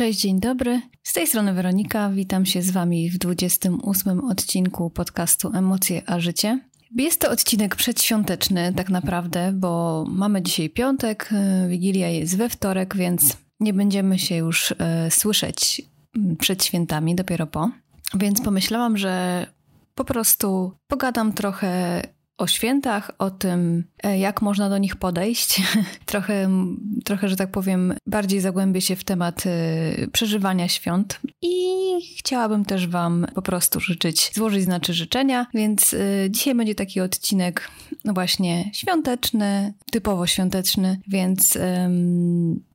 Cześć, dzień dobry. Z tej strony Weronika. Witam się z Wami w 28 odcinku podcastu Emocje a Życie. Jest to odcinek przedświąteczny, tak naprawdę, bo mamy dzisiaj piątek, y, Wigilia jest we wtorek, więc nie będziemy się już y, słyszeć przed świętami, dopiero po. Więc pomyślałam, że po prostu pogadam trochę o świętach, o tym, e, jak można do nich podejść. trochę, trochę, że tak powiem, bardziej zagłębię się w temat e, przeżywania świąt. I chciałabym też Wam po prostu życzyć, złożyć znaczy życzenia, więc e, dzisiaj będzie taki odcinek no właśnie świąteczny, typowo świąteczny, więc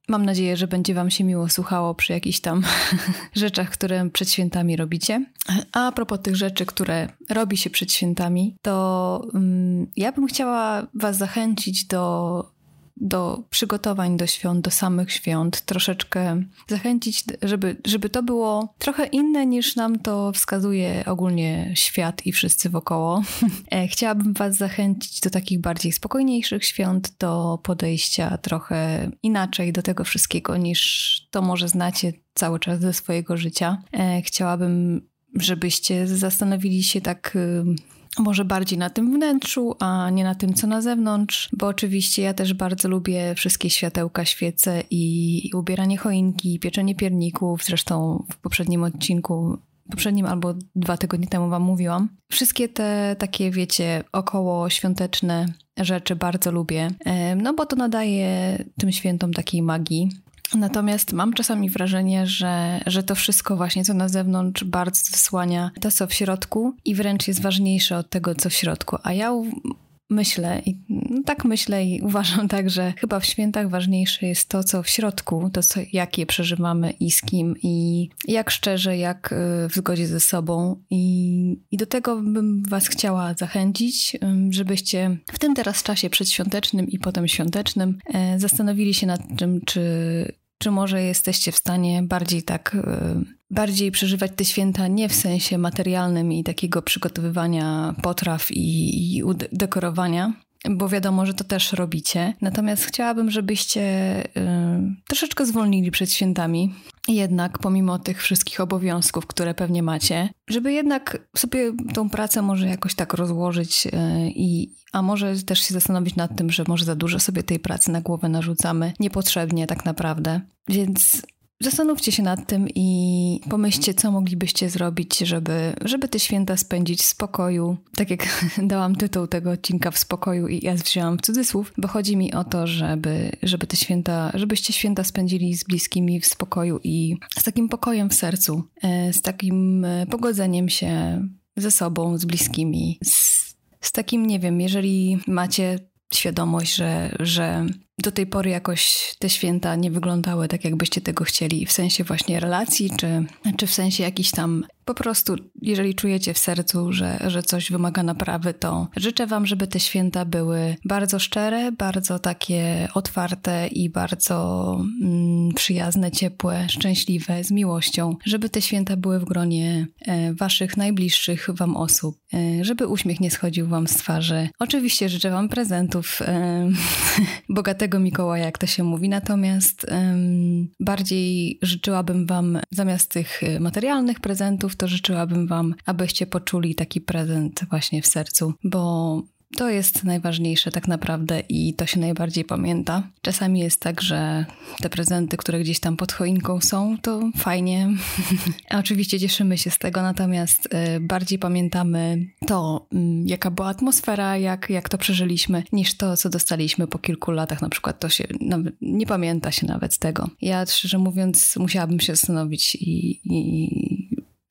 Mam nadzieję, że będzie Wam się miło słuchało przy jakichś tam rzeczach, które przed świętami robicie. A propos tych rzeczy, które robi się przed świętami, to um, ja bym chciała Was zachęcić do do przygotowań do świąt, do samych świąt, troszeczkę zachęcić, żeby, żeby to było trochę inne niż nam to wskazuje ogólnie świat i wszyscy wokoło. E, chciałabym Was zachęcić do takich bardziej spokojniejszych świąt, do podejścia trochę inaczej do tego wszystkiego niż to może znacie cały czas ze swojego życia. E, chciałabym, żebyście zastanowili się tak może bardziej na tym wnętrzu, a nie na tym, co na zewnątrz, bo oczywiście ja też bardzo lubię wszystkie światełka, świece i, ubieranie choinki, pieczenie pierników. Zresztą w poprzednim odcinku poprzednim albo dwa tygodnie temu Wam mówiłam. Wszystkie te takie, wiecie, około świąteczne rzeczy bardzo lubię, no bo to nadaje tym świętom takiej magii. Natomiast mam czasami wrażenie, że, że to wszystko właśnie, co na zewnątrz, bardzo zasłania to, co w środku i wręcz jest ważniejsze od tego, co w środku. A ja myślę, i no tak myślę i uważam tak, że chyba w świętach ważniejsze jest to, co w środku, to, co, jak je przeżywamy i z kim, i jak szczerze, jak y, w zgodzie ze sobą. I, i do tego bym Was chciała zachęcić, żebyście w tym teraz czasie przedświątecznym i potem świątecznym e, zastanowili się nad tym, czy czy może jesteście w stanie bardziej tak, e, bardziej przeżywać te święta nie w sensie materialnym i takiego przygotowywania potraw i, i dekorowania, bo wiadomo, że to też robicie. Natomiast chciałabym, żebyście y, troszeczkę zwolnili przed świętami, jednak pomimo tych wszystkich obowiązków, które pewnie macie, żeby jednak sobie tą pracę może jakoś tak rozłożyć y, i a może też się zastanowić nad tym, że może za dużo sobie tej pracy na głowę narzucamy niepotrzebnie tak naprawdę. Więc Zastanówcie się nad tym i pomyślcie, co moglibyście zrobić, żeby, żeby te święta spędzić w spokoju. Tak jak dałam tytuł tego odcinka w spokoju i ja wzięłam w cudzysłów, bo chodzi mi o to, żeby, żeby te święta, żebyście święta spędzili z bliskimi w spokoju i z takim pokojem w sercu, e, z takim e, pogodzeniem się ze sobą, z bliskimi, z, z takim, nie wiem, jeżeli macie świadomość, że, że do tej pory jakoś te święta nie wyglądały tak, jakbyście tego chcieli, w sensie właśnie relacji, czy, czy w sensie jakiś tam po prostu, jeżeli czujecie w sercu, że, że coś wymaga naprawy, to życzę Wam, żeby te święta były bardzo szczere, bardzo takie otwarte i bardzo mm, przyjazne, ciepłe, szczęśliwe, z miłością. Żeby te święta były w gronie e, Waszych najbliższych Wam osób, e, żeby uśmiech nie schodził Wam z twarzy. Oczywiście życzę Wam prezentów, e, bogatego Mikołaja, jak to się mówi, natomiast e, bardziej życzyłabym Wam zamiast tych materialnych prezentów, to życzyłabym Wam, abyście poczuli taki prezent właśnie w sercu, bo to jest najważniejsze tak naprawdę i to się najbardziej pamięta. Czasami jest tak, że te prezenty, które gdzieś tam pod choinką są, to fajnie. Oczywiście cieszymy się z tego, natomiast y, bardziej pamiętamy to, mm, jaka była atmosfera, jak, jak to przeżyliśmy, niż to, co dostaliśmy po kilku latach. Na przykład to się nawet, nie pamięta się nawet tego. Ja szczerze mówiąc, musiałabym się zastanowić i, i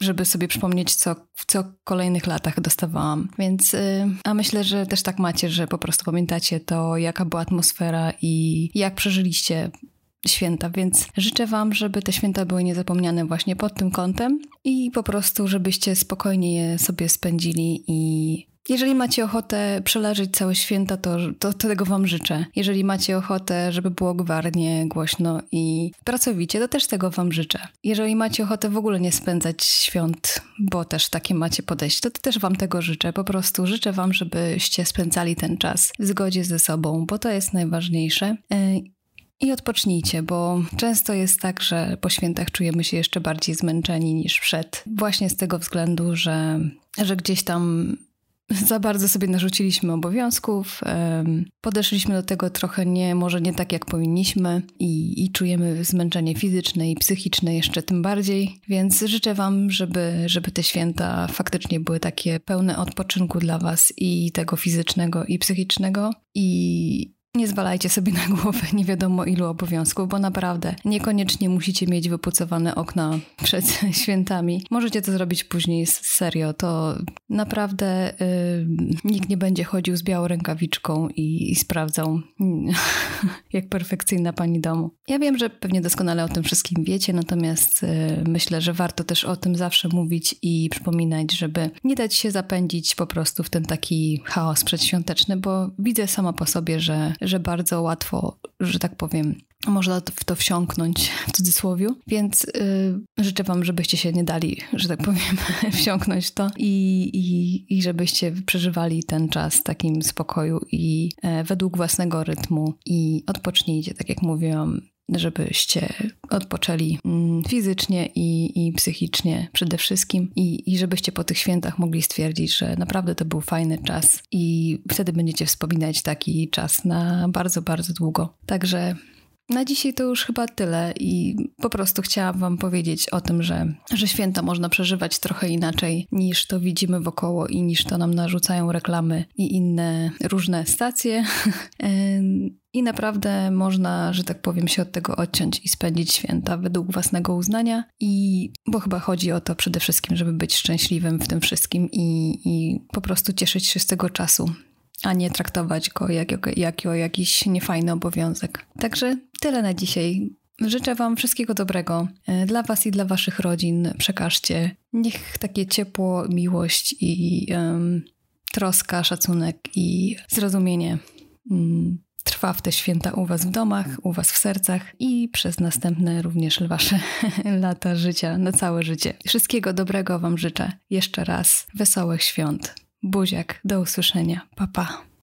żeby sobie przypomnieć, co, co w kolejnych latach dostawałam. Więc, yy, a myślę, że też tak macie, że po prostu pamiętacie to, jaka była atmosfera i jak przeżyliście święta, więc życzę Wam, żeby te święta były niezapomniane właśnie pod tym kątem i po prostu, żebyście spokojnie je sobie spędzili i jeżeli macie ochotę przeleżeć całe święta, to, to, to, tego Wam życzę. Jeżeli macie ochotę, żeby było gwarnie, głośno i pracowicie, to też tego Wam życzę. Jeżeli macie ochotę w ogóle nie spędzać świąt, bo też takie macie podejście, to, to też Wam tego życzę. Po prostu życzę Wam, żebyście spędzali ten czas w zgodzie ze sobą, bo to jest najważniejsze. I odpocznijcie, bo często jest tak, że po świętach czujemy się jeszcze bardziej zmęczeni niż przed. Właśnie z tego względu, że, że gdzieś tam za bardzo sobie narzuciliśmy obowiązków, podeszliśmy do tego trochę nie, może nie tak jak powinniśmy i, i, czujemy zmęczenie fizyczne i psychiczne jeszcze tym bardziej, więc życzę Wam, żeby, żeby te święta faktycznie były takie pełne odpoczynku dla Was i tego fizycznego i psychicznego i, nie zwalajcie sobie na głowę nie wiadomo ilu obowiązków, bo naprawdę niekoniecznie musicie mieć wypucowane okna przed świętami. Możecie to zrobić później serio. To naprawdę yy, nikt nie będzie chodził z białą rękawiczką i, i sprawdzał, jak perfekcyjna pani domu. Ja wiem, że pewnie doskonale o tym wszystkim wiecie, natomiast yy, myślę, że warto też o tym zawsze mówić i przypominać, żeby nie dać się zapędzić po prostu w ten taki chaos przedświąteczny, bo widzę sama po sobie, że że bardzo łatwo, że tak powiem, można w to wsiąknąć w cudzysłowie, więc yy, życzę Wam, żebyście się nie dali, że tak powiem, wsiąknąć to i, i, i żebyście przeżywali ten czas w takim spokoju i e, według własnego rytmu i odpocznijcie, tak jak mówiłam, żebyście odpoczęli mm, fizycznie i, i psychicznie przede wszystkim i, i żebyście po tych świętach mogli stwierdzić, że naprawdę to był fajny czas i wtedy będziecie wspominać taki czas na bardzo, bardzo długo. Także na dzisiaj to już chyba tyle i po prostu chciałam Wam powiedzieć o tym, że, że święta można przeżywać trochę inaczej niż to widzimy wokoło i niż to nam narzucają reklamy i inne różne stacje. I naprawdę można, że tak powiem, się od tego odciąć i spędzić święta według własnego uznania. I bo chyba chodzi o to przede wszystkim, żeby być szczęśliwym w tym wszystkim i, i po prostu cieszyć się z tego czasu a nie traktować go jak, jak, jak jakiś niefajny obowiązek. Także tyle na dzisiaj. Życzę Wam wszystkiego dobrego e, dla Was i dla Waszych rodzin. Przekażcie. Niech takie ciepło, miłość i um, troska, szacunek i zrozumienie um, trwa w te święta u Was w domach, u Was w sercach i przez następne również Wasze lata życia, na całe życie. Wszystkiego dobrego Wam życzę. Jeszcze raz wesołych świąt. Buziak, do usłyszenia. Pa, pa.